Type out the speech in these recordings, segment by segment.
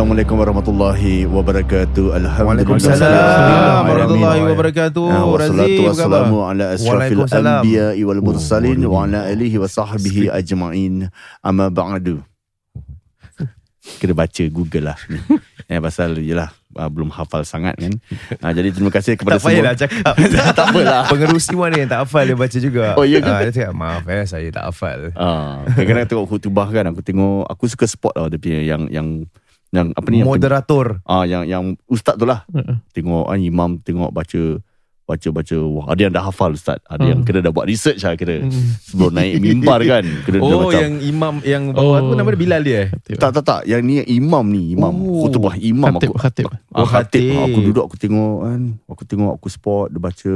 Assalamualaikum warahmatullahi wabarakatuh. Alhamdulillah. Waalaikumsalam warahmatullahi wabarakatuh. Ah, Wassalatu wassalamu ala asyrafil anbiya wal mursalin wa ala alihi wa sahbihi ajma'in. Amma ba'du. Kena baca Google lah ni. Eh pasal jelah ah, belum hafal sangat kan. Ah, jadi terima kasih kepada Tak semua. payahlah cakap tak apalah. Pengerusi mana yang tak hafal Dia baca juga Oh, ya ke? Ah, Dia cakap maaf eh Saya tak hafal Ah, kadang-kadang tengok khutbah kan aku tengok aku suka spot lah dia punya yang yang yang apa ni yang Moderator Ah yang yang ustaz tu lah. Tengok ah, imam tengok baca baca baca wah ada yang dah hafal ustaz. Ada yang kena dah buat research lah kira. Sebelum naik mimbar kan. Kena dah Oh macam yang imam Yang bawah Oh. tu Nama dia Bilal dia eh tak tak tak yang ni imam ni imam Oh. khutbah imam Khatib, aku khatib. Ah, Oh, khatib. khatib. Aku duduk aku tengok kan. Aku tengok aku spot dia baca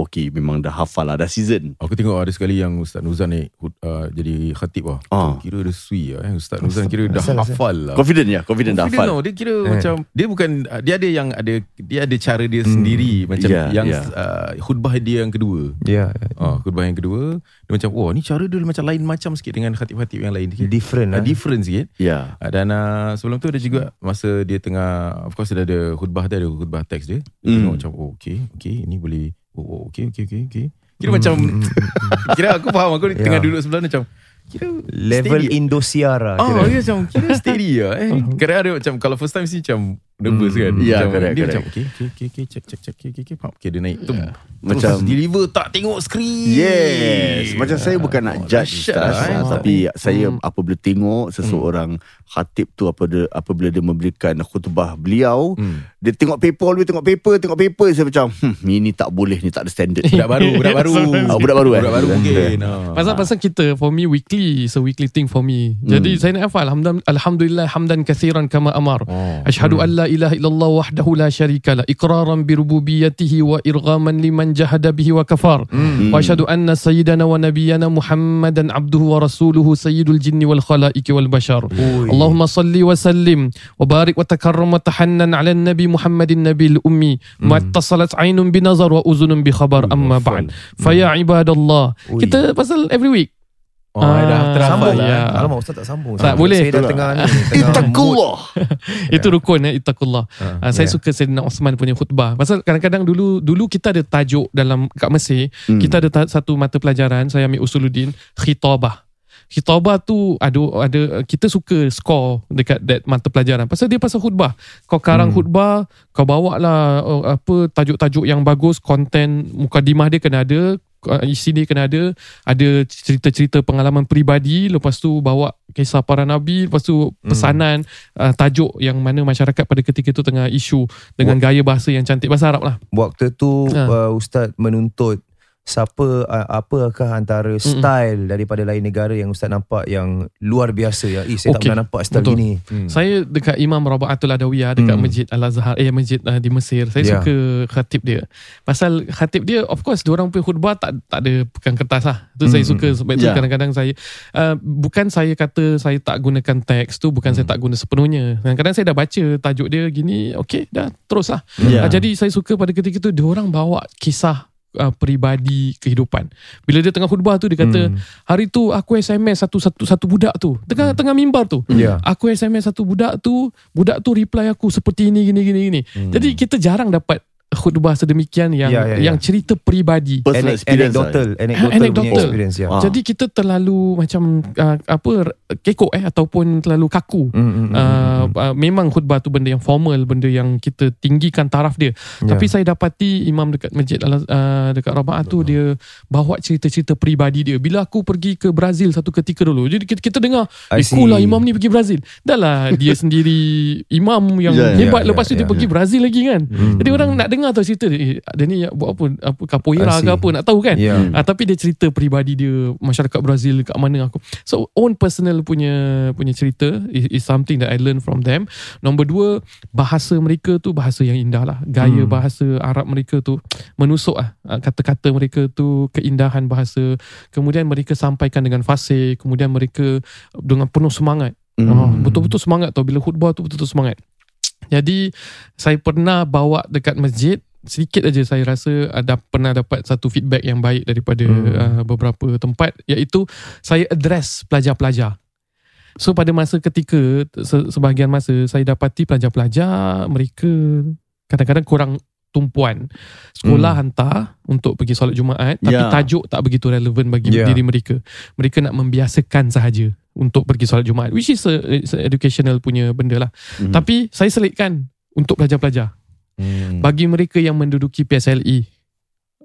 okey memang dah hafal lah dah season. Aku tengok ada sekali yang Ustaz Nuzan ni uh, jadi khatib lah. Ah. Kira dia sui lah eh. Ustaz Nuzan kira dah Asal, asal. hafal lah. Confident ya, confident dah Confident hafal. tau. Dia kira Eh. macam dia bukan dia ada yang ada dia ada cara dia sendiri macam Ya, yang ya. Uh, khutbah dia yang kedua. Ya Ah, khutbah yang kedua dia macam wah ni cara dia macam lain macam sikit dengan khatib-khatib yang lain sikit. Different Uh, lah different sikit. Ya. Ah, Dan uh, sebelum tu ada juga masa dia tengah of course dia ada khutbah dia ada khutbah teks dia. Dia Hmm. tengok macam oh okay okay ini boleh oh, oh okay okay okay okay. Kira macam kira aku faham aku Ya. tengah duduk sebelah ni macam kira Level steady. Indosiar lah Ah, kira. dia macam kira steady lah eh. Kira ada macam kalau first time sih macam nervous kan. Ya, macam, correct, Dia correct. macam okay okay okay okay check check check okay okay okay, dia naik tu. Macam- Terus deliver tak tengok skrin. Yes Macam saya bukan nak Oh, judge Ustaz lah, eh. Tapi saya apabila tengok Seseorang khatib tu apabila, apabila dia memberikan khutbah beliau Hmm. Dia tengok paper Dia tengok paper Tengok paper Saya macam hmm, Ni tak boleh Ni tak ada standard Budak baru, budak baru. Ah, budak baru, eh? Budak baru mungkin. ah. Pasal pasal kita for me weekly a weekly thing for me. Jadi saya nak hafal alhamdulillah alhamdulillah hamdan kathiran kama amar. Oh. Ashhadu an la ilaha illallah wahdahu la syarika la iqraran bi rububiyyatihi wa irghaman liman jahada bihi wa kafar. Wa asyhadu anna sayyidana wa nabiyyana muhammadan abduhu wa rasuluhu sayyidul jinni wal khalaiqi wal bashar. Allahumma salli wa sallim wa barik wa takarram wa tahannan ala nabi muhammadin nabil ummi. Ma tasalat ainun bi nazar wa uzunun bi khabar. Amma ba'd. Fa ya ibadallah. Kita pasal every week. Oh, dah Ah, terhafal Sambung lah. ya. Alamak Ustaz tak sambung Tak boleh. Saya dah tengah ni Tengah mood Itakullah itu rukun eh ittaqullah uh, saya Ya. suka Sayyidina Osman punya khutbah pasal kadang-kadang dulu dulu kita ada tajuk dalam kat Mesir Hmm. kita ada ta- satu mata pelajaran saya ambil usuluddin khitabah Khitabah tu ada ada kita suka score dekat that mata pelajaran pasal dia pasal khutbah. Kau karang Hmm. khutbah, kau bawa lah uh, apa tajuk-tajuk yang bagus, konten mukadimah dia kena ada, uh, isi dia kena ada, ada cerita-cerita pengalaman peribadi, lepas tu bawa kisah para nabi, lepas tu pesanan uh, tajuk yang mana masyarakat pada ketika itu tengah isu dengan gaya bahasa yang cantik bahasa Arab lah. Waktu tu Ha. uh, Ustaz menuntut siapa uh, apakah antara style daripada lain negara yang Ustaz nampak yang luar biasa ya. Eh saya tak Okey. pernah nampak style Betul. gini. Hmm. Saya dekat Imam Rabaatul Adawiyah dekat Hmm. Masjid Al-Azhar eh masjid uh, di Mesir. Saya Ya. suka khatib dia. Pasal khatib dia of course dia orang punya khutbah tak tak ada pegang kertas lah. Tu saya Hmm, suka sebab itu Ya. kadang-kadang saya uh, bukan saya kata saya tak gunakan teks tu bukan saya tak guna sepenuhnya. Kadang-kadang saya dah baca tajuk dia gini okey dah terus lah. Ya. Uh, jadi saya suka pada ketika tu dia orang bawa kisah Uh, peribadi kehidupan. Bila dia tengah khutbah tu dia kata Hmm. hari tu aku SMS satu satu satu budak tu tengah tengah mimbar tu. Ya. Aku SMS satu budak tu, budak tu reply aku seperti ini gini gini gini. Hmm. Jadi kita jarang dapat khutbah sedemikian yang Ya, ya, ya. yang cerita peribadi. Personal experience anecdotal, lah. anecdotal, punya Anecdotal. experience ya. Ah. Jadi kita terlalu macam uh, apa kekok eh ataupun terlalu kaku. Hmm, hmm, Uh, hmm. uh, memang khutbah tu benda yang formal, benda yang kita tinggikan taraf dia. Ya. Tapi saya dapati imam dekat masjid uh, dekat Rabaah tu dia bawa cerita-cerita peribadi dia. Bila aku pergi ke Brazil satu ketika dulu. Jadi kita, kita dengar, I eh, cool lah imam ni pergi Brazil. Dah lah dia sendiri imam yang Ya, ya, hebat ya, lepas tu ya, dia pergi ya. Brazil lagi kan. Hmm. Jadi orang nak dengar dengar tau cerita dia, eh, dia ni buat apa, apa capoeira ke apa, nak tahu kan. Hmm. Ah, tapi dia cerita peribadi dia masyarakat Brazil kat mana aku. So own personal punya punya cerita is, is something that I learn from them. Nombor dua bahasa mereka tu bahasa yang indah lah. Gaya Hmm. bahasa Arab mereka tu menusuk lah. Ah, Kata-kata mereka tu keindahan bahasa. Kemudian mereka sampaikan dengan fasih. Kemudian mereka dengan penuh semangat. Hmm. Oh, betul-betul semangat tau bila khutbah tu betul-betul semangat. Jadi saya pernah bawa dekat masjid sedikit aja saya rasa ada pernah dapat satu feedback yang baik daripada Hmm. uh, beberapa tempat iaitu saya address pelajar-pelajar. So pada masa ketika se- sebahagian masa saya dapati pelajar-pelajar mereka kadang-kadang kurang tumpuan. Sekolah Hmm. hantar untuk pergi solat Jumaat tapi Ya. tajuk tak begitu relevan bagi Ya. diri mereka. Mereka nak membiasakan sahaja untuk pergi solat Jumaat which is a, a educational punya benda lah. Mhm. Tapi saya selitkan untuk pelajar-pelajar. Hmm. Bagi mereka yang menduduki PSLE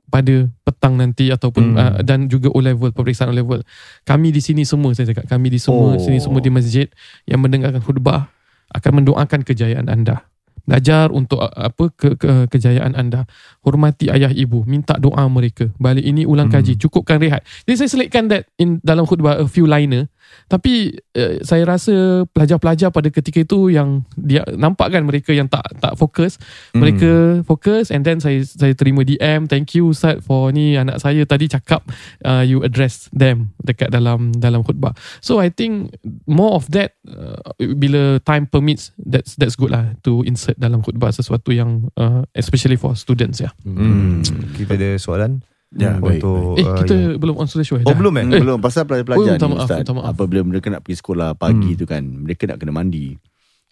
pada petang nanti ataupun Hmm. uh, dan juga O level peperiksaan O level. Kami di sini semua saya cakap kami di semua Oh. sini semua di masjid yang mendengarkan khutbah akan mendoakan kejayaan anda. Belajar untuk apa ke, ke, kejayaan anda. Hormati ayah ibu, minta doa mereka. Balik ini ulang Hmm. kaji, cukupkan rehat. Jadi saya selitkan that in dalam khutbah a few liner. Tapi uh, saya rasa pelajar-pelajar pada ketika itu yang dia nampak kan mereka yang tak tak fokus Hmm. mereka fokus and then saya saya terima DM thank you Ustaz for ni anak saya tadi cakap uh, you address them dekat dalam dalam khutbah so I think more of that uh, bila time permits that's that's good lah to insert dalam khutbah sesuatu yang uh, especially for students ya Hmm. Kita ada soalan Ya, baik, untuk eh uh, kita yang- belum on show Oh belum eh? Hmm, belum pasal Oh, pelajar-pelajar minta ni maaf, Ustaz. maaf. apabila mereka nak pergi sekolah pagi Hmm. tu kan. Mereka nak kena mandi.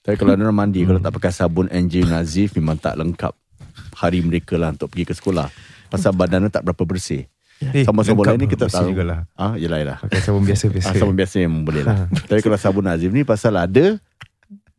Tapi kalau orang mandi kalau tak pakai sabun NJ Nazif memang tak lengkap hari mereka lah untuk pergi ke sekolah. Pasal badan dia tak berapa bersih. Eh, Sama-sama lengkap lain ni kita tahu. jugalah. ah yelah yelah. Pakai sabun biasa-biasa. ah, sabun biasa memang boleh lah. Tapi kalau sabun Nazif ni pasal ada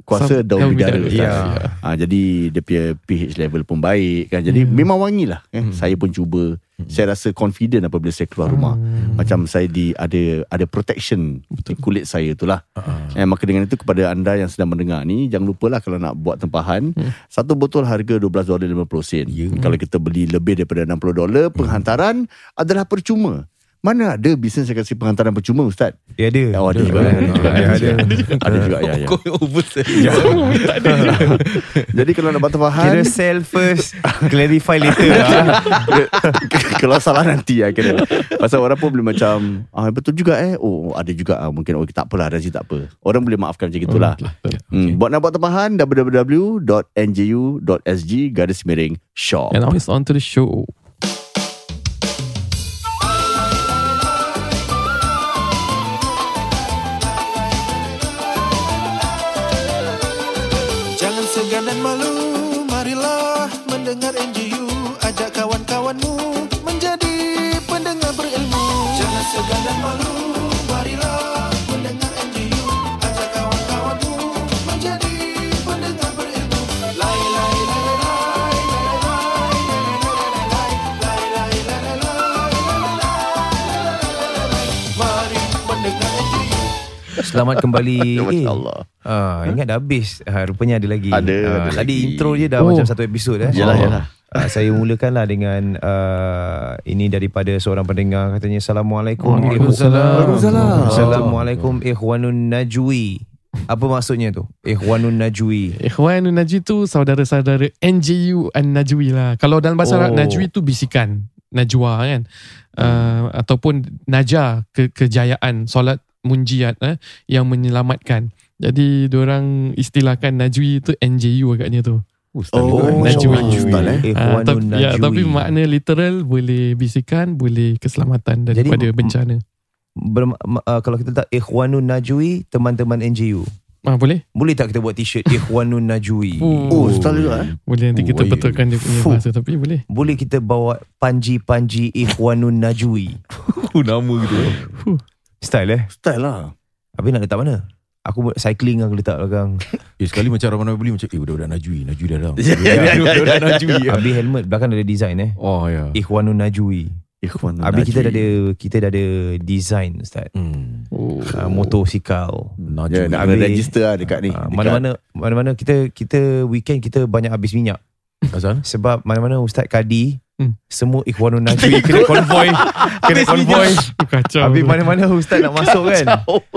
kuasa Sab- daun bidara bidara, Ustaz. ya. Ah, jadi dia punya pH level pun baik kan. Jadi Ya. memang wangi lah kan. Saya pun cuba. Saya rasa confident apabila saya keluar rumah. Hmm. Macam saya di ada ada protection di kulit saya tu lah. Ah. Eh, maka dengan itu kepada anda yang sedang mendengar ni jangan lupalah kalau nak buat tempahan satu botol harga 12 dolar 50 sen. Ya. Kalau kita beli lebih daripada 60 dolar penghantaran adalah percuma. Mana ada bisnes yang kasih penghantaran percuma Ustaz? Ya ada. Oh, ada juga. Ada juga. Ada, ada. Ada juga ya. ya. Kau oversell. Jadi kalau nak buat tempahan Kira sell first, clarify later. Kalau salah nanti ya kira. Pasal orang pun boleh macam ah betul juga eh. Oh ada juga ah, mungkin oh tak apalah Razi tak apa. Orang boleh maafkan macam itulah. Okay. Hmm, buat nak buat tempahan www.nju.sg garis miring shop. and now it's on to the show segan dan malu Marilah mendengar NGU Ajak kawan-kawanmu Menjadi pendengar berilmu Jangan segan dan malu Marilah mendengar NGU Ajak kawan-kawanmu Menjadi pendengar berilmu Lai lai lai lai lai lai lai lai lai lai lai lai Mari mendengar NGU Selamat kembali. Masya Eh, Allah. Ah, ingat dah habis. Ah, rupanya ada lagi. Ada, Ah, ada tadi lagi. intro je dah Oh. macam satu episod eh. Yalah, yalah. Ah, saya mulakanlah dengan uh, ini daripada seorang pendengar katanya Assalamualaikum. Waalaikumsalam. Waalaikumsalam. Assalamualaikum Ikhwanun Najwi. Apa maksudnya tu? Ikhwanun Najwi. Ikhwan Najwi tu saudara-saudara NJU and Najwi lah. Kalau dalam bahasa Arab Oh. Najwi tu bisikan, Najwa kan. Uh, ataupun Naja ke kejayaan solat munjiat eh, yang menyelamatkan. Jadi orang istilahkan Najwi tu NJU agaknya tu. Oh, Najwi. Ustaz, eh. Ah, Ikhwanun tapi, Najwi. ya, tapi makna literal boleh bisikan, boleh keselamatan daripada m- bencana. Berma- ma- uh, kalau kita tak Ikhwanun Najwi teman-teman NGU. Ah, boleh? Boleh tak kita buat t-shirt Ikhwanun Najwi? Oh, style juga eh. Boleh nanti Oh, kita ya. betulkan dia punya bahasa tapi boleh. Boleh kita bawa panji-panji Ikhwanun Najwi. Nama gitu. Style eh. Style lah. Habis nak letak mana? Aku cycling aku letak belakang. Eh, sekali macam ramai beli macam eh budak-budak Najwi, Najwi dah datang. Ya, ya, Budak-budak ya. Najwi. Habis helmet belakang ada design eh. Oh ya. Ikhwanun Najwi. Ikhwan Habis kita dah Najwi. ada kita dah ada design Ustaz. Hmm. Oh. Uh, motosikal. Najwi. Ya, nak register lah dekat ni. Ah, mana-mana mana-mana kita kita weekend kita banyak habis minyak. Asal? Sebab mana-mana Ustaz Kadi Hmm. Semua Ikhwanul Najwi Kena konvoy Kena konvoy Kacau. Habis mana-mana Ustaz nak masuk kan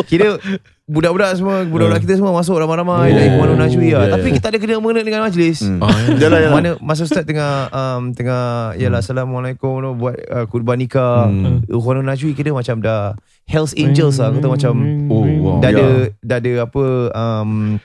Kira Budak-budak semua Budak-budak kita semua masuk ramai-ramai Oh. Ikhwanul Najwi lah Yeah. Tapi kita ada kena mengena dengan majlis Hmm. Ah, jalan. Mana masa Ustaz tengah um, Tengah Yalah Assalamualaikum tu, Buat uh, kurban nikah Hmm. Ikhwanul Najwi kira macam dah Hells Angels lah Aku tahu macam Oh, wow. Dah ada Dah ada apa um,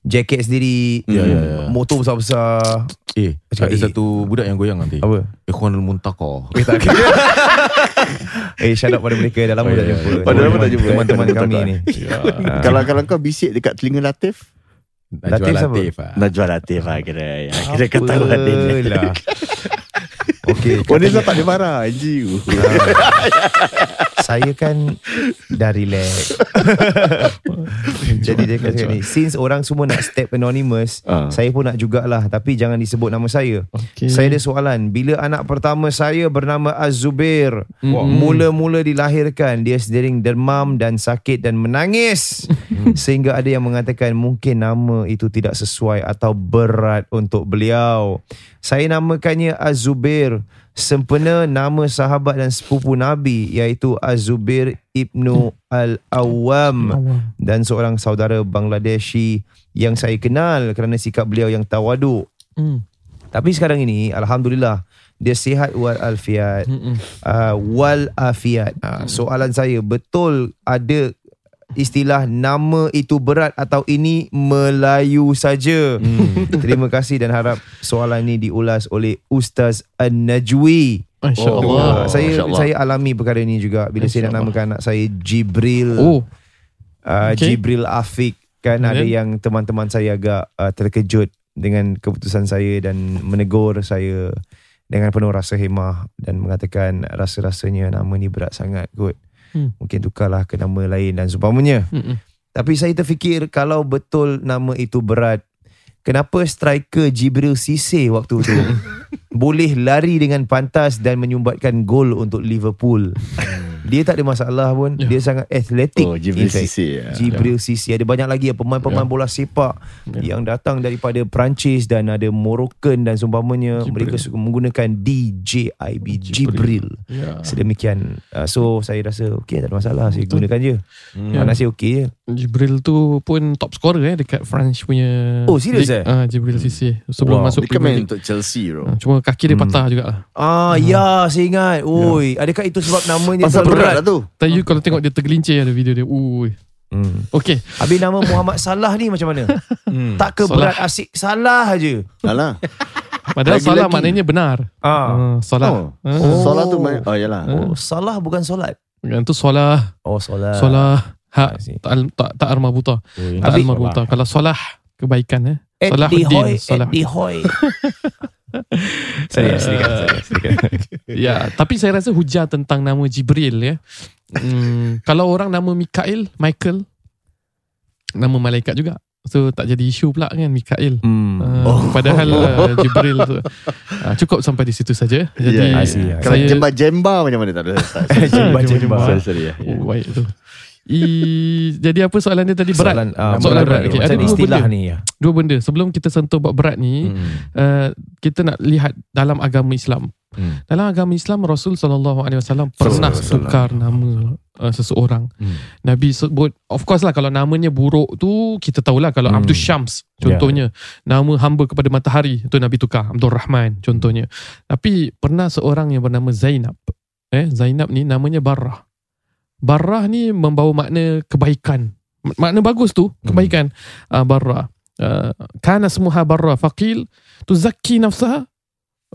Jacket sendiri Ya, ya, ya. Motor besar-besar Eh, Macam, ada eh. satu budak yang goyang nanti. Apa Ikhwanul Muntaqah. Eh tak Eh shout out pada mereka Dah lama Oh, tak ya, jumpa ya. Pada lama tak jumpa. Teman-teman Teman-teman kami ni Ah. Kalau kalau kau bisik dekat telinga Latif, Najwa Latif siapa? Latif. ah. Najwa Latif lah kira. Ya, kira kau tahu hati dia. Apalah. Okay dia tak dia marah Anjir Saya kan Dah relax Jadi dia kata ni Since orang semua nak step anonymous Ah. Saya pun nak jugalah Tapi jangan disebut nama saya Okay. Saya ada soalan Bila anak pertama saya bernama Az-Zubair Mm-mm. Mula-mula dilahirkan Dia sendiri demam dan sakit dan menangis Sehingga ada yang mengatakan Mungkin nama itu tidak sesuai Atau berat untuk beliau Saya namakannya Az-Zubair Sempena nama sahabat dan sepupu Nabi Iaitu Az-Zubair Ibnu Al-Awwam. Dan seorang saudara Bangladeshi Yang saya kenal Kerana sikap beliau yang tawaduk Hmm. tapi sekarang ini Alhamdulillah Dia sihat wal alfiat Mm-mm. uh, Wal afiat uh, Soalan saya Betul ada Istilah nama itu berat Atau ini Melayu saja Terima kasih dan harap Soalan ini diulas oleh Ustaz An-Najwi Masya Oh. Saya Masya Allah. saya alami perkara ini juga bila saya nak namakan anak saya Jibril Oh. uh, Okay. Jibril Afiq kan Kemudian? ada yang teman-teman saya agak uh, terkejut dengan keputusan saya dan menegur saya dengan penuh rasa hemah dan mengatakan rasa-rasanya nama ni berat sangat kot. Hmm. Mungkin tukarlah ke nama lain dan seumpamanya. Mm-mm. Tapi saya terfikir kalau betul nama itu berat, kenapa striker Jibril Cisse waktu tu boleh lari dengan pantas dan menyumbatkan gol untuk Liverpool. Dia tak ada masalah pun. Ya. Dia sangat atletik. Oh Jibril. Sisi ya. Jibril Sisi Ada banyak lagi ya, pemain-pemain Ya. bola sepak Ya. yang datang daripada Perancis dan ada Moroccan dan seumpamanya Jibril. mereka suka menggunakan DJIB Jibril. Ya. Sedemikian. Uh, so saya rasa okey tak ada masalah saya Betul. gunakan je. Ya. Anak saya okey je. Jibril tu pun top scorer eh dekat France punya. Oh, serius eh? Ah, Jibril Sisi sebelum Wow. masuk Dia kan Premier main League. untuk Chelsea bro. Ah, Cuma kaki dia Hmm. patah juga lah. Ah ya saya ingat. Oi, adakah itu sebab namanya Pasal berat lah tu. Tapi you kalau tengok dia tergelincir ada video dia. Ui. Hmm. Okay. Habis nama Muhammad Salah ni macam mana? Hmm. Tak ke Salah. berat asyik salah aje. Alah. Padahal Lagi-lagi. salah maknanya benar. Ah. Ah, salah. Oh. Ah. Oh. Solat tu main. Oh yalah. Oh, salah bukan solat. Yang tu solah. Oh, solat. Solah. Ha, tak tak armabuta. Oh, ini Tak Habis- armabuta. Kalau solah kebaikan eh. At Salah the Uddin, hoy, Salah. at the hoy. Sorry, sedikit. Ya, tapi saya rasa hujah tentang nama Jibril ya. Hmm, kalau orang nama Mikael, Michael nama malaikat juga. So tak jadi isu pula kan Mikael. Hmm. Uh, Padahal uh, Jibril tu uh, cukup sampai di situ saja. Jadi I see, I see. Kalau saya jemba-jemba macam mana tak ada. Jemba-jemba. Sorry, sorry ya. oh, baik tu. I, jadi apa soalan dia tadi berat? Soalan, uh, Soalan berat. Okay, Macam ada dua istilah benda. ni ya. Dua benda. Sebelum kita sentuh bab berat ni, Hmm. uh, kita nak lihat dalam agama Islam. Hmm. Dalam agama Islam Rasul sallallahu alaihi wasallam pernah alaihi tukar nama uh, seseorang. Hmm. Nabi sebut of course lah kalau namanya buruk tu kita tahulah kalau Hmm. Abdul Syams contohnya nama hamba kepada matahari tu Nabi tukar Abdul Rahman contohnya. Tapi pernah seorang yang bernama Zainab. Eh Zainab ni namanya Barrah. Barrah ni membawa makna kebaikan. Makna bagus tu kebaikan. Uh, Barrah. Uh, kana semuha Barrah faqil tuzakki nafsaha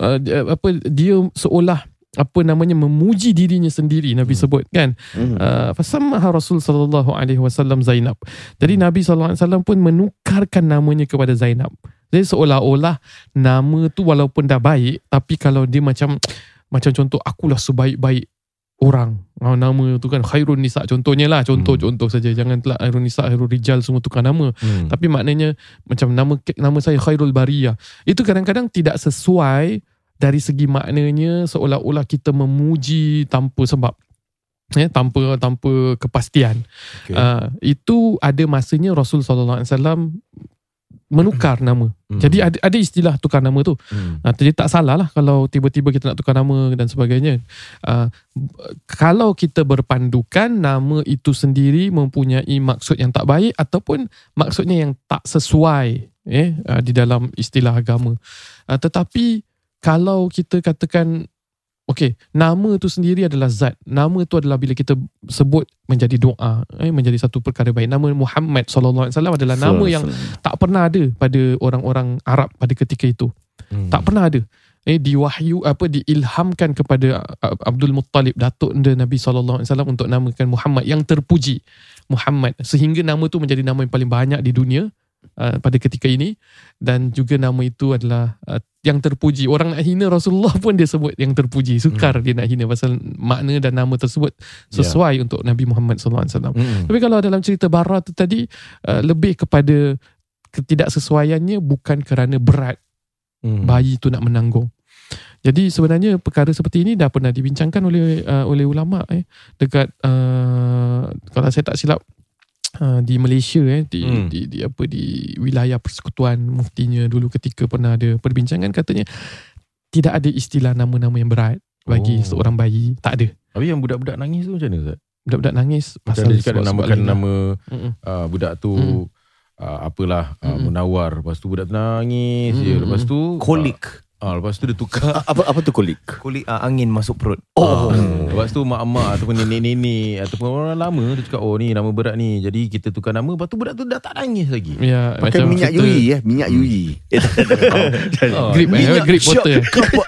uh, dia- apa dia seolah apa namanya memuji dirinya sendiri Nabi sebut kan Hmm. uh, fasammaha Rasul sallallahu alaihi wasallam Zainab. Jadi Nabi sallallahu alaihi wasallam pun menukarkan namanya kepada Zainab. Jadi seolah-olah nama tu walaupun dah baik tapi kalau dia macam macam contoh akulah sebaik-baik orang. Oh, nama tu kan Khairun Nisa contohnya lah contoh contoh saja jangan telah Khairun Nisa Khairul Rijal semua tukar nama. Hmm. Tapi maknanya macam nama nama saya Khairul Bariyah. Itu kadang-kadang tidak sesuai dari segi maknanya seolah-olah kita memuji tanpa sebab. Ya, tanpa tanpa kepastian. Okay. Uh, itu ada masanya Rasul sallallahu alaihi wasallam menukar nama. Hmm. Jadi ada ada istilah tukar nama tu. Hmm. Uh, jadi tak salah lah kalau tiba-tiba kita nak tukar nama dan sebagainya. Uh, kalau kita berpandukan nama itu sendiri mempunyai maksud yang tak baik ataupun maksudnya yang tak sesuai eh, uh, di dalam istilah agama. Uh, tetapi kalau kita katakan Okey, nama tu sendiri adalah zat. Nama tu adalah bila kita sebut menjadi doa, eh, menjadi satu perkara baik. Nama Muhammad sallallahu alaihi wasallam adalah nama yang tak pernah ada pada orang-orang Arab pada ketika itu. Hmm. Tak pernah ada. Eh diwahyu apa diilhamkan kepada uh, Abdul Muttalib datuk anda Nabi sallallahu alaihi wasallam untuk namakan Muhammad yang terpuji. Muhammad sehingga nama tu menjadi nama yang paling banyak di dunia uh, pada ketika ini dan juga nama itu adalah uh, yang terpuji. Orang nak hina Rasulullah pun dia sebut yang terpuji. Sukar dia nak hina pasal makna dan nama tersebut sesuai untuk Nabi Muhammad wasallam. Hmm. Tapi kalau dalam cerita Bara tu tadi uh, lebih kepada ketidaksesuaiannya bukan kerana berat Hmm. bayi tu nak menanggung. Jadi sebenarnya perkara seperti ini dah pernah dibincangkan oleh uh, oleh ulama eh dekat uh, kalau saya tak silap uh, di Malaysia eh di, Hmm. di di apa di wilayah persekutuan muftinya dulu ketika pernah ada perbincangan katanya tidak ada istilah nama-nama yang berat bagi Oh. seorang bayi tak ada Habis yang budak-budak nangis tu macam mana Ustaz? budak-budak nangis Macam dia cakap sebab- namakan lah. nama Mm-mm. uh, budak tu Hmm. uh, apalah uh. Munawar. Lepas tu budak tu nangis je. Mm-mm. Lepas tu Kolik. Uh, lepas tu dia tukar Apa apa tu kolik? Kolik uh, angin masuk perut. Oh. Lepas tu mak-mak ataupun nenek-nenek ataupun orang lama dia cakap oh ni nama berat ni. Jadi kita tukar nama lepas tu budak tu dah tak nangis lagi. ya Pakai macam minyak kita- yui ya, minyak yui. Eh, tak, tak, tak. Oh, grip eh, grip water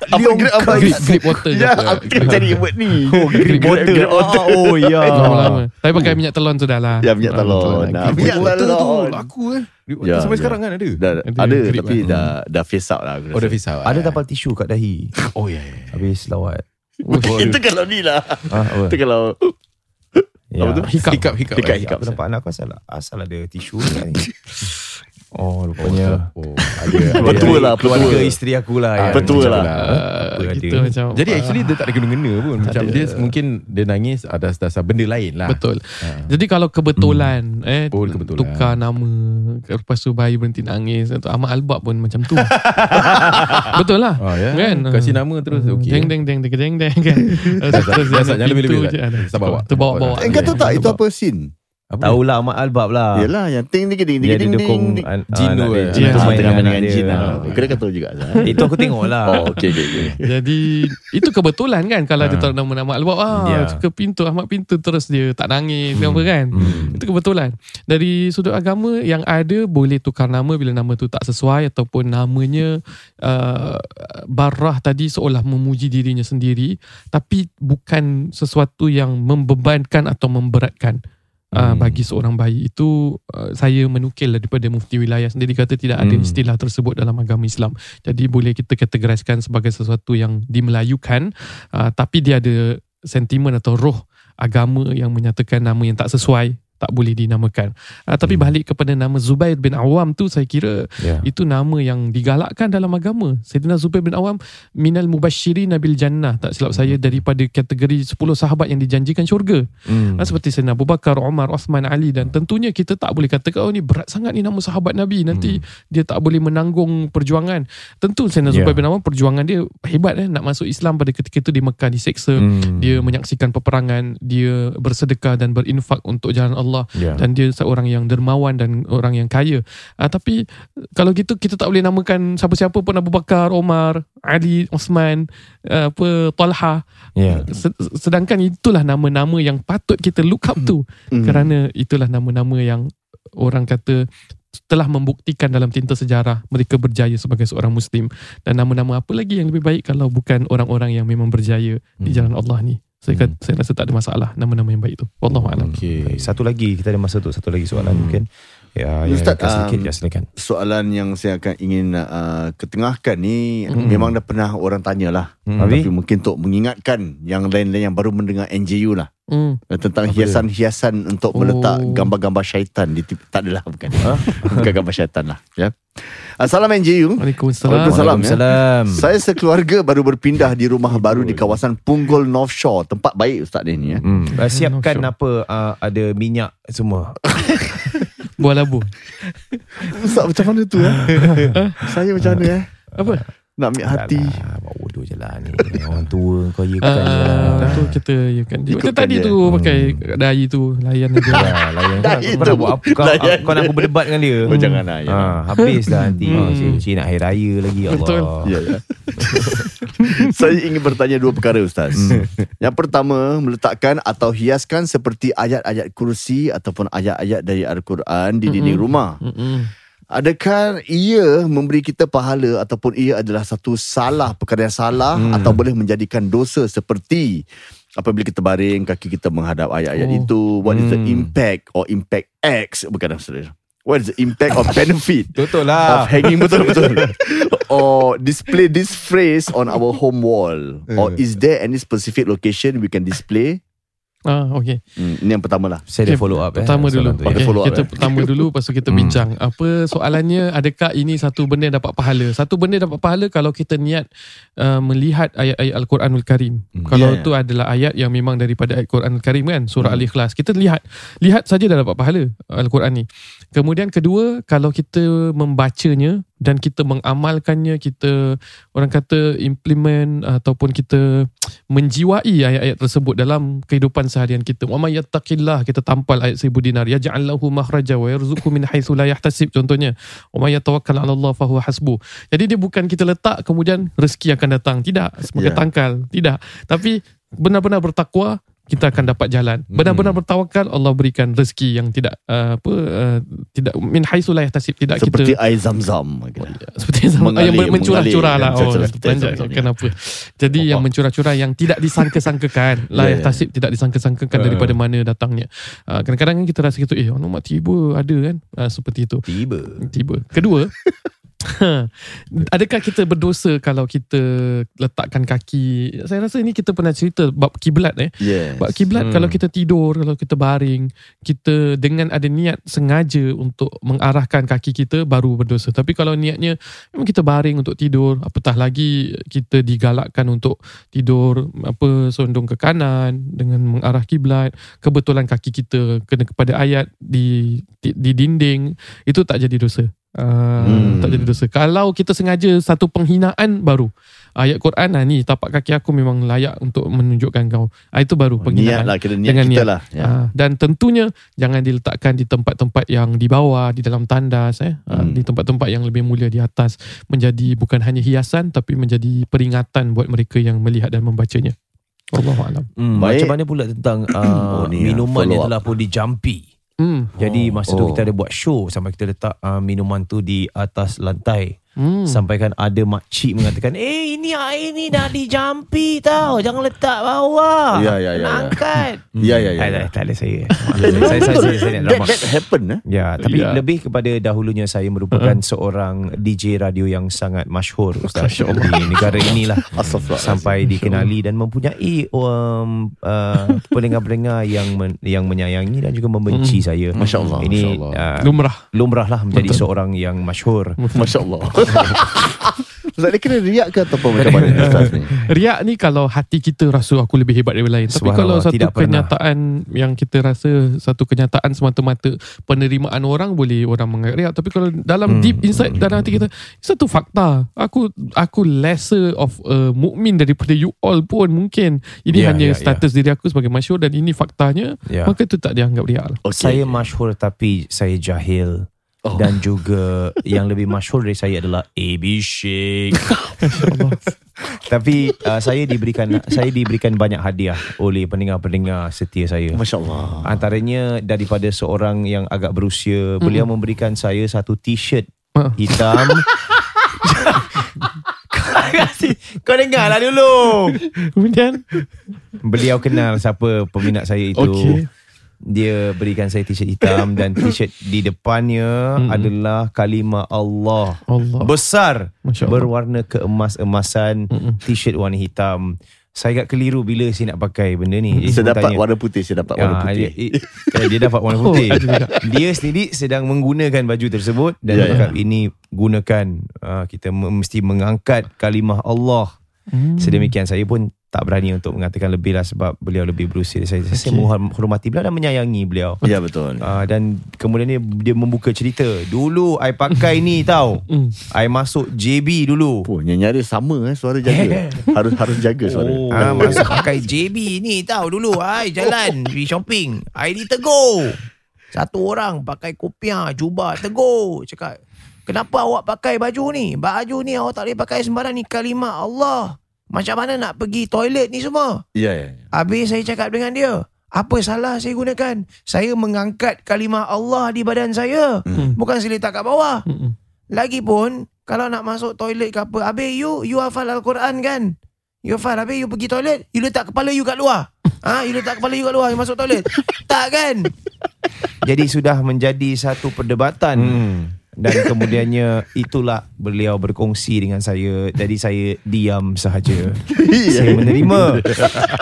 Apa grip apa? grip grip water Ya, aku cari word ni. Oh, grip water. Ah, oh ya. lama-lama tapi pakai minyak telon lah Ya, minyak Ah, telon. Ah, minyak tu telon. laku eh. Ya, sampai ya. sekarang kan ada. Dah, Ada ada tapi lah. dah dah face out lah. Oh dah rasa. fisau. Ada tapal tisu kat dahi. Oh ya. ya. Habis lawat. Itu kalau ni lah. Ah? Itu kalau Ya. Apa tu? hikap Hikap hikap. Hikap, hikap. Aku nampak anak aku asal asal ada tisu ni. Oh, rupanya Oh, ada. Petua lah, keluarga petua. isteri aku lah. Ah, macam lah. tu Uh, Apa kita ada. macam Jadi actually dia tak ada kena-kena pun. Macam ada. dia mungkin dia nangis atas dasar benda lain lah. betul Ha. jadi kalau kebetulan eh Oh, kebetulan. tukar nama lepas tu bayi berhenti nangis atau Ahmad Albab pun macam tu betul lah Oh ya. Kan? Kasih nama terus okey. Deng deng deng deng deng deng kan. Terus jangan lebih-lebih, ada. Terbawa-bawa. Eh, kau tahu tak itu apa scene? Apa Tahulah Ahmad Albab lah. Yalah yang ting ting ting ting ting dukung ting. an- Jin tu, dia. eh. Jin tu Ah, tengah lah. Ah. Kau tahu juga. Itu aku tengok lah. Oh, okey okey okey. Jadi itu kebetulan kan kalau dia Ha. taruh nama-nama Albab ah Ya. ke pintu Ahmad pintu terus dia tak nangis Hmm. apa kan. Hmm. Itu kebetulan. Dari sudut agama yang ada boleh tukar nama bila nama tu tak sesuai ataupun namanya uh, barah tadi seolah memuji dirinya sendiri tapi bukan sesuatu yang membebankan atau memberatkan. Uh, Hmm. bagi seorang bayi itu uh, saya menukil daripada mufti wilayah sendiri kata tidak ada Hmm. istilah tersebut dalam agama Islam. Jadi boleh kita kategoriskan sebagai sesuatu yang dimelayukan uh, tapi dia ada sentimen atau roh agama yang menyatakan nama yang tak sesuai tak boleh dinamakan. Uh, tapi Hmm. balik kepada nama Zubair bin Awam tu saya kira Ya. itu nama yang digalakkan dalam agama. Sayyidina Zubair bin Awam minal mubasyirin nabil jannah tak silap saya daripada kategori 10 sahabat yang dijanjikan syurga. Hmm. Hmm. Seperti Sayyidina Abu Bakar, Umar, Osman, Ali dan tentunya kita tak boleh katakan oh ni berat sangat ni nama sahabat Nabi nanti dia tak boleh menanggung perjuangan. Tentu Sayyidina Ya. Zubair bin Awam perjuangan dia hebat eh nak masuk Islam pada ketika itu di Mekah diseksa. Hmm. Dia menyaksikan peperangan, dia bersedekah dan berinfak untuk jalan Allah Ya. dan dia seorang yang dermawan dan orang yang kaya. Uh, tapi kalau gitu kita tak boleh namakan siapa-siapa pun Abu Bakar, Omar, Ali, Osman, uh, apa Talha. Ya. Se- Sedangkan itulah nama-nama yang patut kita look up to Hmm. kerana itulah nama-nama yang orang kata telah membuktikan dalam tinta sejarah mereka berjaya sebagai seorang muslim dan nama-nama apa lagi yang lebih baik kalau bukan orang-orang yang memang berjaya di Hmm. jalan Allah ni. Saya kata, saya rasa tak ada masalah nama-nama yang baik tu. Wallahu a'lam. Okey. Satu lagi kita ada masa untuk satu lagi soalan Hmm. mungkin. Ya, ya Ustaz, Ustaz, sedikit um, ya silakan. soalan yang saya akan ingin uh, ketengahkan ni Hmm. memang dah pernah orang tanya lah. Hmm. Habis? Tapi mungkin untuk mengingatkan yang lain-lain yang baru mendengar NJU lah. Hmm. Uh, Tentang hiasan-hiasan untuk Oh. meletak gambar-gambar syaitan di tip, tak adalah bukan. bukan gambar syaitan lah. Ya. Assalamualaikum NJU. Waalaikumsalam. Waalaikumsalam. ya. Waalaikumsalam. Saya sekeluarga baru berpindah di rumah baru di kawasan Punggol North Shore. Tempat baik Ustaz dia ni ya. Hmm. Uh, siapkan apa uh, ada minyak semua. Buah labu. Ustaz macam mana tu eh? Saya macam mana eh? Apa? Nak ambil hati. Alah, Bawa bodoh je lah ni Orang tua kau ya kan Ah, tu kita ya kan. Macam Ikutkan tadi dia. tu pakai dai tu layan aja. Ya, layan kau itu. nak buat apa kau, Layan kau nak aku berdebat dengan dia Oh, jangan lah. ha, jangan. Habis dah nanti Hmm. hmm. Cik, cik nak hari raya lagi ya Betul. Allah Ya, ya. Saya ingin bertanya dua perkara Ustaz. Yang pertama, meletakkan atau hiaskan seperti ayat-ayat kursi ataupun ayat-ayat dari Al-Quran di dinding rumah. Mm-mm. Adakah ia memberi kita pahala ataupun ia adalah satu salah, perkara yang salah Hmm. atau boleh menjadikan dosa seperti apabila kita baring, kaki kita menghadap ayat-ayat Oh. itu. What is the Hmm. impact or impact X? Bukan saudara. What is the impact or benefit Betul of lah hanging betul betul or display this phrase on our home wall or is there any specific location we can display Ah, okay. hmm, ini yang pertama lah Saya Okay, follow up eh Pertama dulu. soalan tu, ya. Okay, follow up, kita eh. pertama dulu lepas tu kita Hmm. bincang. Apa soalannya adakah ini satu benda yang dapat pahala? Satu benda dapat pahala kalau kita niat uh, melihat ayat-ayat Al-Quranul Karim. Hmm. Kalau Ya, ya. tu adalah ayat yang memang daripada ayat Quranul Karim kan, surah Hmm. Al-Ikhlas. Kita lihat lihat saja dah dapat pahala Al-Quran ni. Kemudian kedua, kalau kita membacanya dan kita mengamalkannya, kita orang kata implement ataupun kita menjiwai ayat-ayat tersebut dalam kehidupan seharian kita. Wa may yattaqillah kita tampal ayat 1000 dinar yaj'al lahu makhraja wa yarzuqhu min haitsu la yahtasib contohnya. Wa may yatawakkal 'ala Allah fahuwa hasbu. Jadi dia bukan kita letak kemudian rezeki akan datang. Tidak, sebagai Ya. tangkal. Tidak. Tapi benar-benar bertakwa kita akan dapat jalan. Benar-benar bertawakal Allah berikan rezeki yang tidak uh, apa uh, tidak min haitsu la yahtasib. Tidak seperti kita air zam-zam seperti yang sama Mengalir, yang men- mencurah-curah mengalir, lah. yang oh mencurah- seperti panjang kenapa jadi yang mencurah-curah yang tidak disangka-sangkakan lah Ya, yang ya. tasib tidak disangka-sangkakan daripada mana datangnya. Ah, kadang-kadang kan kita rasa gitu eh alamak tiba ada kan? Ah, seperti itu. Tiba. Tiba. Kedua Adakah kita berdosa kalau kita letakkan kaki Saya rasa ini kita pernah cerita Bab kiblat eh yes. Bab kiblat Hmm. kalau kita tidur, kalau kita baring, kita dengan ada niat sengaja untuk mengarahkan kaki kita baru berdosa. Tapi kalau niatnya memang kita baring untuk tidur, apatah lagi kita digalakkan untuk tidur apa sondong ke kanan dengan mengarah kiblat, kebetulan kaki kita kena kepada ayat di di, di dinding, itu tak jadi dosa. Uh, Hmm. tak jadi dosa. Kalau kita sengaja satu penghinaan baru ayat Quran ah ni tapak kaki aku memang layak untuk menunjukkan kau. Ah, itu baru niat penghinaan. lah kira niat Dengan kita niat. lah ya. Ah, dan tentunya jangan diletakkan di tempat-tempat yang di bawah, di dalam tandas eh, Ah, Hmm. di tempat-tempat yang lebih mulia di atas menjadi bukan hanya hiasan tapi menjadi peringatan buat mereka yang melihat dan membacanya. Wallahu alam. hmm, Baik. Macam mana pula tentang uh, Oh, ni, ah, Minuman follow yang telah pun dijampi Hmm. Jadi masa tu Oh. kita ada buat show Sampai kita letak uh, minuman tu di atas lantai Hmm. Sampai kan ada makcik mengatakan Eh ini air ni dah dijampi tau Jangan letak bawah Ya, ya, ya, ya. angkat Ya, ya, ya, Tak ya. ada, tak ada saya saya, saya, saya, saya, that, that happen eh? Ya, tapi Ya. lebih kepada dahulunya saya merupakan seorang DJ radio yang sangat masyhur Ustaz di negara inilah sampai dikenali dan mempunyai um, uh, pendengar-pendengar yang men, yang menyayangi dan juga membenci saya. Masya Allah, Ini Masya Allah. uh, Lumrah. lumrah lah menjadi Betul. seorang yang masyhur. Masya Allah Ustaz ni kena riak ke Ataupun macam mana Ustaz ni Riak ni kalau hati kita rasa aku lebih hebat daripada lain. Tapi kalau satu tidak pernah. kenyataan yang kita rasa satu kenyataan semata-mata penerimaan orang boleh orang menganggap riak. Tapi kalau dalam Hmm. deep inside dalam hati kita satu fakta. Aku aku lesser of a mukmin daripada you all pun mungkin. Ini Ya, hanya ya, ya. status diri aku sebagai masyhur dan ini faktanya. Ya. Maka itu tak dianggap riak lah. okay. Saya masyhur tapi saya jahil. Oh. Dan juga yang lebih masyhur dari saya adalah AB Shake. Tapi uh, saya diberikan saya diberikan banyak hadiah oleh pendengar-pendengar setia saya. Masya Allah Antaranya daripada seorang yang agak berusia, beliau memberikan saya satu t-shirt hitam. Kau dengar lah dulu. Kemudian Beliau kenal siapa peminat saya itu. Okey. Dia berikan saya t-shirt hitam dan t-shirt di depannya Mm-mm. adalah kalimah Allah. Allah. Besar Allah. berwarna keemas-emasan Mm-mm. t-shirt warna hitam. Saya agak keliru bila saya nak pakai benda ni. Jadi Saya dapat tanya, warna putih Saya dapat warna Ah, putih dia, eh, dia dapat warna Oh, putih. dia sendiri sedang menggunakan baju tersebut dan Ya, dia ya. cakap ini gunakan uh, kita mesti mengangkat kalimah Allah Hmm. Sedemikian saya pun tak berani untuk mengatakan lebih lah sebab beliau lebih berusia. Saya, okay. saya menghormati beliau dan menyayangi beliau. Ya betul. Uh, dan kemudian ni dia membuka cerita. Dulu I pakai ni tau. Hmm. I masuk JB dulu. Oh, nyanyi dia sama eh suara jaga. harus harus jaga suara. Oh. Ah, masuk pakai JB ni tau dulu. I jalan pergi shopping. I ditegur. Satu orang pakai kopiah, jubah, tegur. Cakap, kenapa awak pakai baju ni? Baju ni awak tak boleh pakai sembarang ni kalimah Allah. Macam mana nak pergi toilet ni semua? Ya ya. ya. Habis saya cakap dengan dia, apa salah saya gunakan? Saya mengangkat kalimah Allah di badan saya. Hmm. Bukan saya letak kat bawah. Hmm. Lagipun kalau nak masuk toilet ke apa, habis you you hafal al-Quran kan? You hafal habis you pergi toilet, you letak kepala you kat luar. Ha, you letak kepala you kat luar, you masuk toilet. tak kan? Jadi sudah menjadi satu perdebatan. Hmm. Dan kemudiannya itulah beliau berkongsi dengan saya. Jadi saya diam sahaja. saya menerima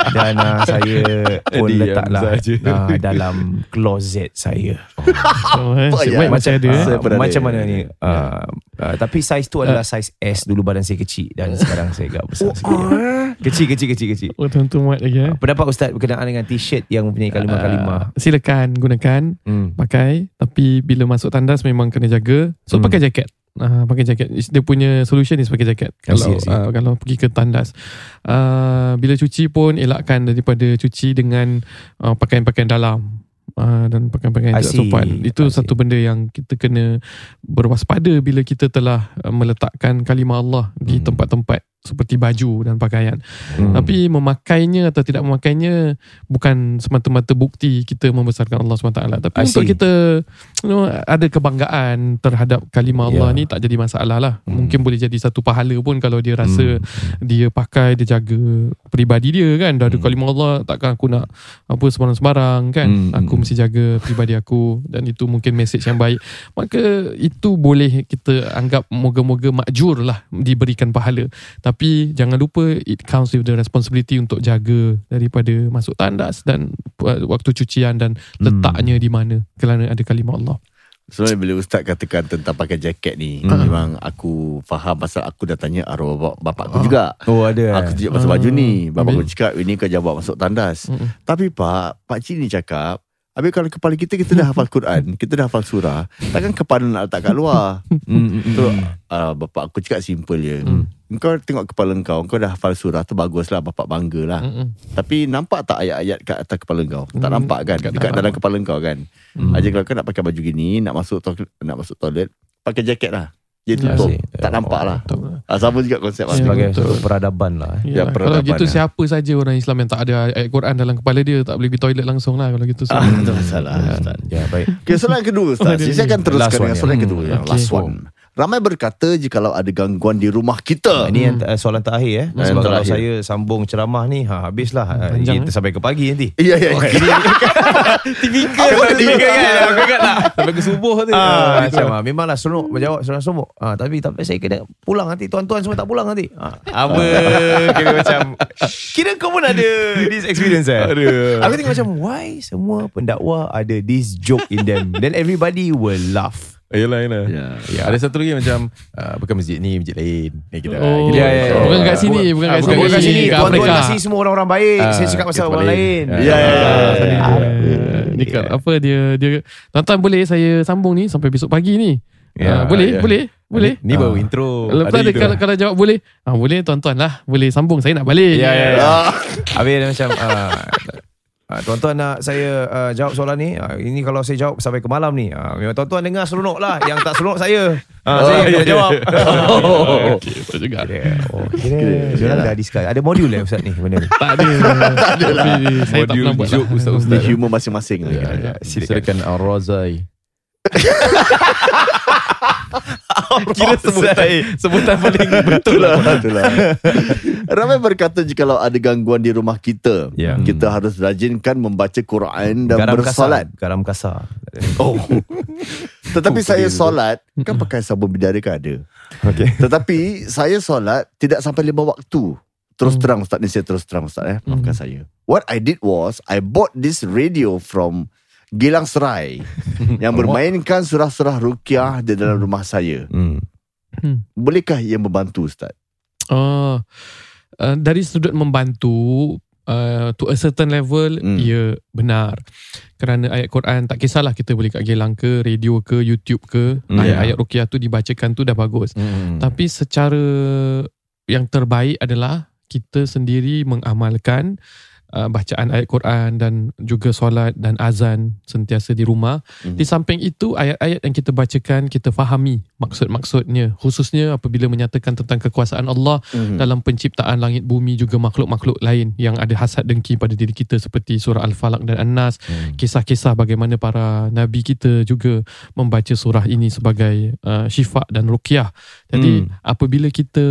dan uh, saya pun Diam letaklah sahaja. uh, dalam closet saya. Oh, eh, ya? Mike masih ada. eh. Saya Uh, macam mana ni? Uh, uh, tapi saiz tu adalah saiz S dulu badan saya kecil dan sekarang saya agak besar sikit. Kecil kecil kecil kecil. Oh, tentu Mike lagi eh. Pendapat ustaz berkenaan dengan t-shirt yang mempunyai kalimah-kalimah? Uh, silakan gunakan Hmm. pakai tapi bila masuk tandas memang kena jaga so Hmm. pakai jaket uh, pakai jaket dia punya solution is pakai jaket I see, kalau I see. uh, kalau pergi ke tandas uh, bila cuci pun elakkan daripada cuci dengan uh, pakaian-pakaian dalam Uh, dan pakaian-pakaian yang tidak see, sopan itu I see. satu benda yang kita kena berwaspada bila kita telah uh, meletakkan kalimah Allah di Hmm. tempat-tempat seperti baju dan pakaian Hmm. tapi memakainya atau tidak memakainya bukan semata-mata bukti kita membesarkan Allah SWT. Tapi I untuk kita you know, ada kebanggaan terhadap kalimah Allah ni tak jadi masalah lah. Hmm. Mungkin boleh jadi satu pahala pun kalau dia rasa dia pakai, dia jaga peribadi dia kan. Dah ada Hmm. kalimah Allah takkan aku nak apa sembarang-sembarang kan. Hmm. Aku mesti jaga peribadi aku dan itu mungkin message yang baik. Maka itu boleh kita anggap moga-moga makjur lah diberikan pahala. Tapi jangan lupa it comes with the responsibility untuk jaga daripada masuk tandas dan waktu cucian dan letaknya di mana kerana ada kalimah Allah. Sebenarnya bila Ustaz katakan tentang pakai jaket ni Hmm. Memang aku faham pasal aku dah tanya arwah bapak, bapak aku juga Oh ada. Aku tunjuk pasal baju ni Bapak Habis? aku cakap ini kau jangan bawa masuk tandas Mm-mm. Tapi pak Pak Cik ni cakap Habis kalau kepala kita Kita dah hafal Quran Kita dah hafal surah Takkan kepala nak letak kat luar Hmm, hmm, hmm. So uh, Bapak aku cakap simple je Hmm. Engkau tengok kepala engkau Engkau dah hafal surah tu Baguslah bapak bangga lah. Tapi nampak tak ayat-ayat kat atas kepala engkau Tak Hmm, nampak kan tak Dekat nampak. dalam kepala engkau kan Hmm. Aja kalau kau nak pakai baju gini Nak masuk toilet, nak masuk toilet Pakai jaket lah Dia Ya, tutup see. Tak nampak lah Betul. ah, Sama juga konsep Ya. Sebagai betul. peradaban lah. eh. Ya, Ya, kalau peradaban gitu lah. siapa saja orang Islam yang tak ada ayat Quran dalam kepala dia tak boleh pergi toilet langsung lah kalau gitu. Ah, itu masalah Ustaz. Ya baik. Okay, soalan kedua Oh, Ustaz. Saya akan teruskan dengan ya. soalan Hmm, kedua. Last one. Ramai berkata jikalau ada gangguan di rumah kita. Ini yang uh, soalan terakhir eh. Yang Sebab kalau saya sambung ceramah ni, ha habislah. Uh, Panjang, kita eh? sampai ke pagi nanti. Iya, iya. Tipikal Tipikal kan Aku ingat tak Sampai ke subuh tu. Ah, macam ah, memanglah seronok menjawab seronok-seronok. Ah, tapi tapi saya kena pulang nanti tuan-tuan semua tak pulang nanti. Ah, apa kira macam kira kau pun ada this experience eh. Ada. Aku tengok macam why semua pendakwa ada this joke in them. Then everybody will laugh. Yelah, yelah. Ya. Ya. Ada satu lagi macam uh, bukan masjid ni, masjid lain. Eh, kita, Oh, kita, Ya, ya, ya. bukan kat sini, bukan kat Bukan sini. kat sini. Tuan-tuan Afrika. kasih semua orang-orang baik. Ah, Saya cakap pasal orang lain. Ah. Ya, ya, ya. Ah, Dia kat apa dia dia tuan-tuan boleh saya sambung ni sampai besok pagi ni. Ya, Ah, boleh, ya. boleh, boleh. Ni baru Ah. intro. Lepas ada kalau, kalau jawab boleh. Ah boleh tuan-tuan lah. Boleh sambung saya nak balik. Ya, ya, ya. Ah, Habis macam ah, ah, Tuan-tuan nak saya ah, jawab soalan ni ah, Ini kalau saya jawab sampai ke malam ni ah, Memang tuan-tuan dengar seronok lah Yang tak seronok saya ah, Saya Oh, kena ya, jawab Oh. Okey, betul juga. Kira, oh, kira dah discuss Ada modul lah Ustaz ni benda ni Tak ada. tak ada lah. Saya tak Modul pernah buat joke lah. Ustaz-ustaz. humor masing-masing. Ya, lah. ya. Silakan Al-Razai. Kira sebutan Sebutan paling betul Itulah, itulah. Ramai berkata jikalau ada gangguan di rumah kita, Ya. kita harus rajinkan membaca Quran dan Garam bersolat. kasar Garam kasar Oh. Tetapi Oh, saya betul. solat kan pakai sabun bidara kan ada. Okay Tetapi saya solat tidak sampai lima waktu. Terus Hmm. terang Ustaz ni saya terus terang Ustaz eh. Maafkan Hmm. saya. What I did was I bought this radio from Gilang Serai yang bermainkan surah-surah ruqyah di dalam rumah saya. hmm. Bolehkah ia membantu Ustaz? Oh. uh, dari sudut membantu uh, to a certain level Hmm. ya benar kerana ayat Quran tak kisahlah kita boleh kat gelang ke radio ke YouTube ke Hmm, ayat-ayat ruqyah tu dibacakan tu dah bagus Hmm. tapi secara yang terbaik adalah kita sendiri mengamalkan uh, bacaan ayat Quran dan juga solat dan azan sentiasa di rumah. Mhm. Di samping itu ayat-ayat yang kita bacakan kita fahami maksud-maksudnya khususnya apabila menyatakan tentang kekuasaan Allah Mhm. dalam penciptaan langit bumi juga makhluk-makhluk lain yang ada hasad dengki pada diri kita seperti surah Al-Falaq dan An-Nas Hmm. kisah-kisah bagaimana para nabi kita juga membaca surah ini sebagai uh, syifa dan ruqyah. Jadi Hmm. apabila kita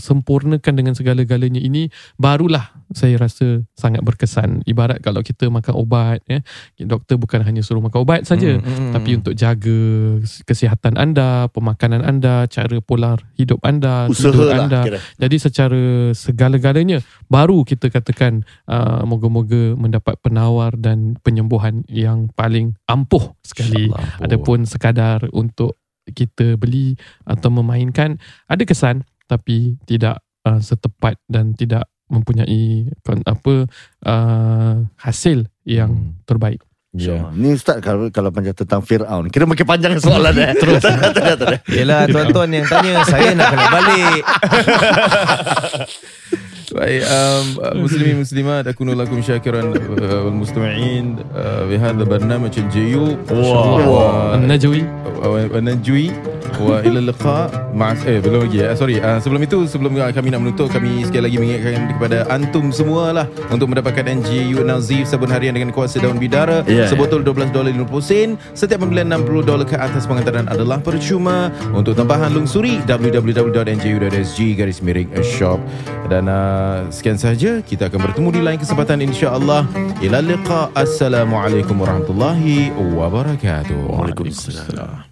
sempurnakan dengan segala-galanya ini barulah saya rasa sangat berkesan. Ibarat kalau kita makan ubat ya, doktor bukan hanya suruh makan ubat saja Hmm, hmm, tapi hmm. untuk jaga kesihatan anda, pemakanan anda, cara pola hidup anda, Usaha tidur lah anda. kira. Jadi secara segala-galanya baru kita katakan uh, moga-moga mendapat penawar dan penyembuhan yang paling ampuh sekali. Adapun sekadar untuk kita beli atau memainkan ada kesan tapi tidak uh, setepat dan tidak mempunyai apa uh, hasil yang Hmm. terbaik. Ya. InsyaAllah. Ni Ustaz kalau, kalau panjang tentang Fir'aun Kira makin panjang soalan eh Terus. Yelah tuan-tuan yang tanya Saya nak kena balik Baik, uh, muslimin muslimat akunu lakum syakiran uh, wal mustami'in. Uh, bi hadha barnamij al JU wa An-Najwi wa najwi. Wa ila liqa. Ma eh belum lagi eh sorry. Uh, sebelum itu sebelum kami nak menutup kami sekali lagi mengingatkan kepada antum semua lah untuk mendapatkan NGU Nazif sabun harian dengan kuasa daun bidara. Ya, sebotol 12 dolar 50 sen. Setiap pembelian 60 dolar ke atas pengantaran adalah percuma. Untuk tambahan lungsuri www.nju.sg garis miring shop. Dan sekian sahaja. Kita akan bertemu di lain kesempatan insya-Allah. Ila liqa. Assalamualaikum warahmatullahi wabarakatuh. Waalaikumsalam